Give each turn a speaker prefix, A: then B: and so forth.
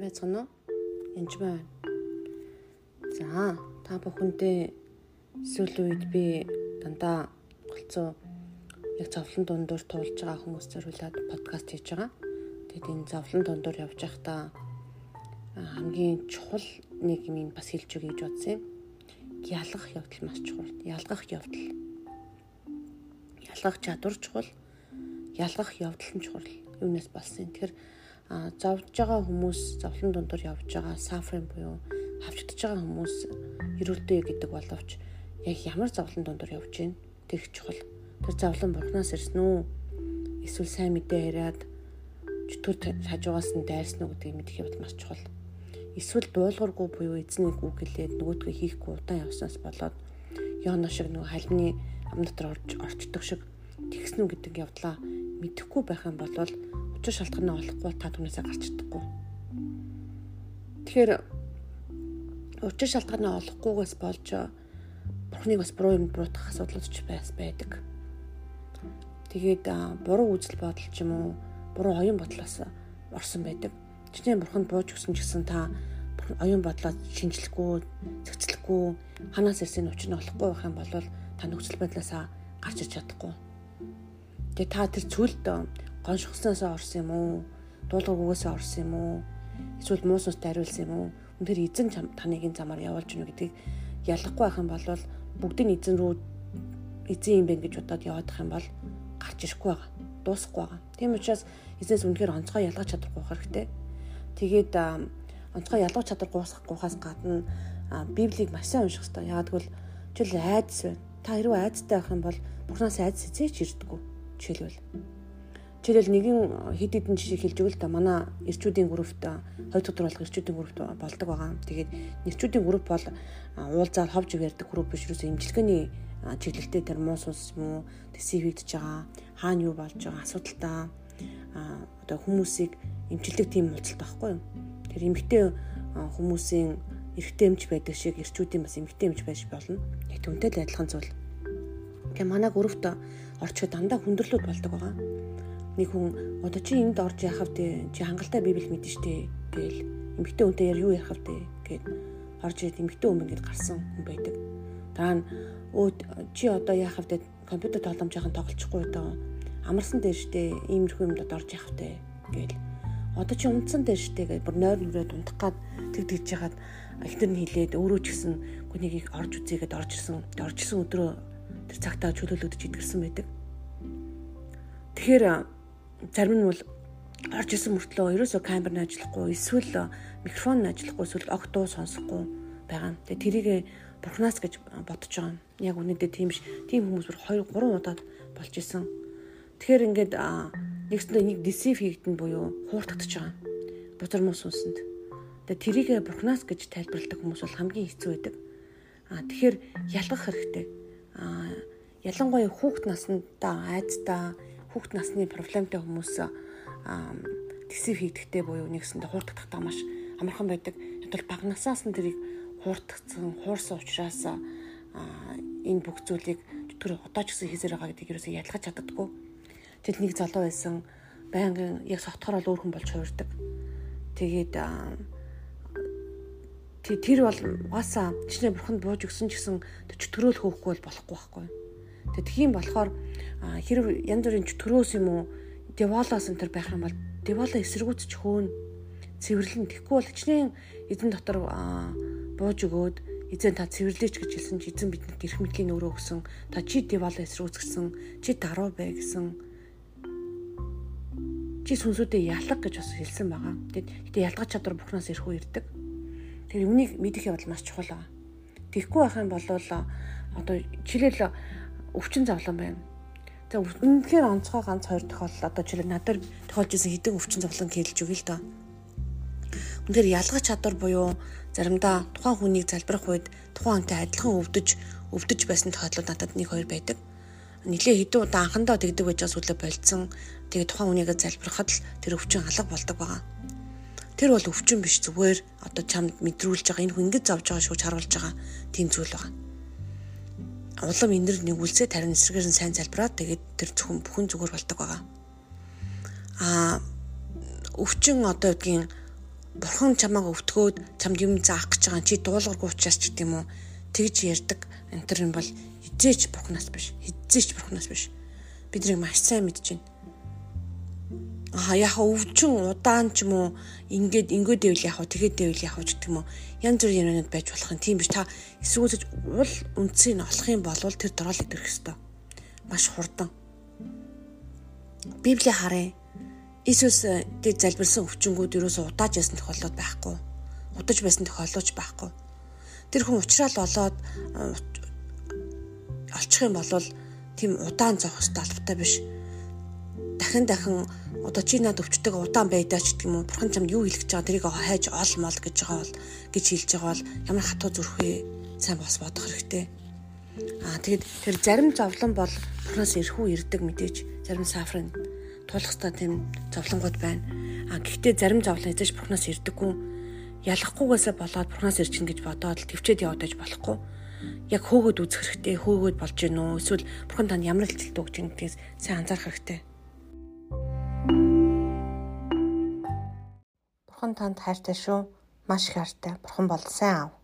A: сайн байцгаана уу? Янж байна. За, та бүхэндээ сүүл үед би дандаа голцоо яг зовлон дундуур туулж байгаа хүмүүс зориулаад подкаст хийж байгаа. Тэгээд энэ зовлон дундуур явж байхдаа хамгийн чухал нэг юм бас хэлж өгье гэж бодсон юм. Ялгах явдал маш чухал. Ялгах явдал. Ялгах чадвар чухал. Ялгах явдал нь чухал. Юунаас болсон юм. Тэгэхээр зовж байгаа хүмүүс зовлон дундуур явж байгаа сафрын буюу хавчдж байгаа хүмүүс эрүүлдэ гэдэг боловч яг ямар зовлон дундуур явж гин тэр чухал. Тэр зовлон бурхнаас ирсэн үү? Эсвэл сайн мэдээ яриад чөтгөр хажуугаас нь дайрсан уу гэдгийг мэдэх явдал маш чухал. Эсвэл дуулуургүй буюу эзнийг үг хэлээд нөгөөдгөө хийхгүй удаан явснаас болоод Йоно шиг нөгөө хальны ам дотор орж орчдөг шиг тэгснү гэдэг явдлаа мэдэхгүй байх юм бол учир шалтгаанаа олохгүй та түнээсээ гарч чадахгүй. Тэгэхээр учир шалтгаанаа олохгүйгээс болж бурхныг бас буруу юм буруутгах асуудлууд ч байс байдаг. Тэгээд буруу үзэл бодол ч юм уу буруу оюун бодлоос орсон байдаг. Чиний бурханд бууж өгсөн ч гэсэн та оюун бодлоо шинжлэхгүй, зэгцлэхгүй, ханаас ирсэн учир нь олохгүй байх юм бол та нөхцөл байдлаасаа гарч иж чадахгүй. Тэгээ та тэр цүлд гоншгосноос орсон юм уу? Дуулуургүйгээс орсон юм уу? Эсвэл муусаас дариулсан юм уу? Үнэхээр эзэн таныг замаар явуулж гинэ гэдгийг ялахгүй байх юм бол бүгдийг эзэн рүү эзэн юм байна гэж бодоод явах юм бол гарч ирэхгүй байгаа. Дуусахгүй байгаа. Тийм учраас эзнээс үнэхээр онцгой ялгаж чадахгүй хэрэгтэй. Тэгээд онцгой ялгаж чадахгүйгаас гадна Библийг маш сайн унших хэрэгтэй. Яагад бол жишээл айдас байна. Та хэрвээ айдастай байх юм бол Бурханаас айдас эзээч ирдэггүй. Жишээлбэл Жишээлбэл нэгэн хэд хэдэн жишээ хэлж өгөл та манай эрчүүдийн группт хоёр дахь дурлах эрчүүдийн группт болдог байгаа. Тэгээд эрчүүдийн групп бол уулзаад ховж ярьдаг групп биш юусе имчилгээний чиглэлтэй тэр муу сус юм уу төсөв хийгдэж байгаа хаана юу болж байгаа асуудалтай одоо хүмүүсийг имчилдэг тийм уулзалт байхгүй юу. Тэр эмгтэй хүмүүсийн эрэгтэй эмч байдаг шиг эрчүүдийн бас эмгтэй эмч байж болно. Яг түнтэй л адилхан зүйл. Тэгээ манай группт орчход дандаа хүндрэлүүд болдог байгаа нэг хүн одоо чи энд орж яхав те чи хангалттай библ мэдэн штэ гээл эмгтэй үнтэй яар юу яхав те гэд орж ирээд эмгтэй хүн ингээд гарсан хүн байдаг. Дараа нь өө чи одоо яхав те компьютер тоглоомжийнхан тоглочихгүй одоо амарсан дээр штэ иймэрхүү юмдад орж яхав те гээл одоо чи унтсан дээр штэ гэж бүр нойр нүрээд унтах гад тэг тэгж яхад ихтер нь хилээд өөрөө ч гэсэн хүнийг орж үзээгээд орж ирсэн орж ирсэн өдрөө тэр цагтаа чөлөөлөгдөж идэрсэн байдаг. Тэгэхээр зарим нь бол орж исэн мөртлөө ерөөсөө камер нь ажиллахгүй эсвэл микрофон нь ажиллахгүй эсвэл огт дуу сонсохгүй байгаа. Тэгээ тэрийг бурхнаас гэж бодож байгаа. Яг үнэндээ тийм ш. Тийм хүмүүс бүр 2 3 удаад болж исэн. Тэгэхээр ингээд нэгсэндээ нэг десив хийгдэн буюу хууртагдж байгаа. Бузар мус сүнсэнд. Тэгээ тэрийг бурхнаас гэж тайлбарладаг хүмүүс бол хамгийн хэцүү байдаг. Аа тэгэхээр ялгах хэрэгтэй. Ялангуяа хүүхд наснда айцтай хүүхд насны проблемтай хүмүүс тэсив хийдэгтэй буюу нэгсэндээ хуурдагдахтаа маш амархан байдаг. Тэгвэл баг насаас нь тэрийг хуурдагдсан, хуурсан учраас энэ бүх зүйлийг тэр одоо ч гэсэн хийсээр байгаа гэдгийг ерөөсөө ялгаж чаддаггүй. Тэл нэг залуу байсан байнгын яг сотхорол өөр хүн болж хуурдаг. Тэгээд тэр бол угаасаа чиний бурханд бууж өгсөн ч гэсэн төчтгөрөөл хөөхгүй бол болохгүй байхгүй. Тэгээд тийм болохоор хэрв янз бүрийн төрөөс юм уу деволоос энэ төр байх юм бол деволо эсэргүүцч хөөн цэвэрлэн тэгэхгүй бол хичнээн эзэн дотор бууж өгөөд эзэн та цэвэрлээч гэж хэлсэн чи эзэн бидэнд эрх мэдлийн өрөө өгсөн та чи деволо эсрүүцгсэн чи даруу бай гэсэн чи сүнсүүдэд ялах гэж бас хэлсэн байгаа. Тэгэд гэтээ ялгаж чадвар бүхнээс эрхүү ирдэг. Тэр юмнийг мэдэх явдал маш чухал байгаа. Тэгэхгүй байх юм бол одоо чирэл өвчин зовлон байна За үнэхээр онцгой ганц хоёр тохиолдол одоо жишээ надад тохиолж исэн хэдэн өвчин зовлон хэлж өгье л доо. Үнэхээр ялгах чадвар буюу заримдаа тухайн хүнийг залбирах үед тухайн хүнтэй адилхан өвдөж өвдөж байсан тохиолдлууд надад нэг хоёр байдаг. Нилээ хэдэн удаа анхандаа тэгдэг байж байгаа сүлээ болцсон. Тэгээ тухайн хүнийгээ залбирахад л тэр өвчин алга болдог байгаа. Тэр бол өвчин биш зүгээр одоо чамд мэдрүүлж байгаа энэ хүн ингэж зовж байгаа шүү харуулж байгаа тийм зүйл байгаа улам энэр нэгүүлсээ тарин эсрэгээр нь сайн залбираад тэгээд тэр зөвхөн бүхэн зүгээр болдог байгаа. Аа өвчин одоо гэдгийн бурхан чамааг өвтгөөд чамд юм заах гэж байгаа чи дуулгаргүй учраас ч гэдэм үү тэгж ярьдаг. Энэ төр нь бол хизээч бурхнаас биш хизээч бурхнаас биш. Биднийг маш сайн мэдж байна аа яг өвчин удаан ч юм уу? Ингээд ингээд дэвэл яг тэгээд дэвэл яг гэдэг юм уу? Янз бүрийн юмнууд байж болох юм. Тийм биш. Та эсвүүцэж уул үндсийг олох юм бол тэр дөрөөл идэх хэвээр маш хурдан. Библи харъя. Иесус тэр залбирсан өвчнгүүд юусоо удааж ясан тохиолдол байхгүй. Удаж байсан тохиолдолч байхгүй. Тэр хүн уучраал болоод олчих юм бол тийм удаан зовх хөстэй албатай биш. Дахин дахин одоо чи над өвчтөг удаан байдаач гэдэг юм уу? Бурхан чамд юу хэлэх гэж байгаа тэрийг хайж ол мол гэж байгаа бол гэж хэлж байгаа бол ямар хатуу зүрх вэ? Сайн бас бодох хэрэгтэй. Аа тэгэд тэр зарим зовлон бол Бурханаас ирхүү ирдэг мэдээж зарим сафрын тулах та тийм зовлонгууд байна. А гэхдээ зарим зовлон эзэж бурхнаас ирдэггүй. Ялахгүйгээсээ болоод бурхнаас ирчин гэж бодоод төвчээд яваад байж болохгүй. Яг хөөгөөд үзэх хэрэгтэй. Хөөгөөд болж гин үү? Эсвэл бурхан танд ямар илтэлт өгч гэдгээс сайн анзаарах хэрэгтэй. Бурхан танд хайртай шүү. Маш их хайртай. Бурхан бол сайн аав.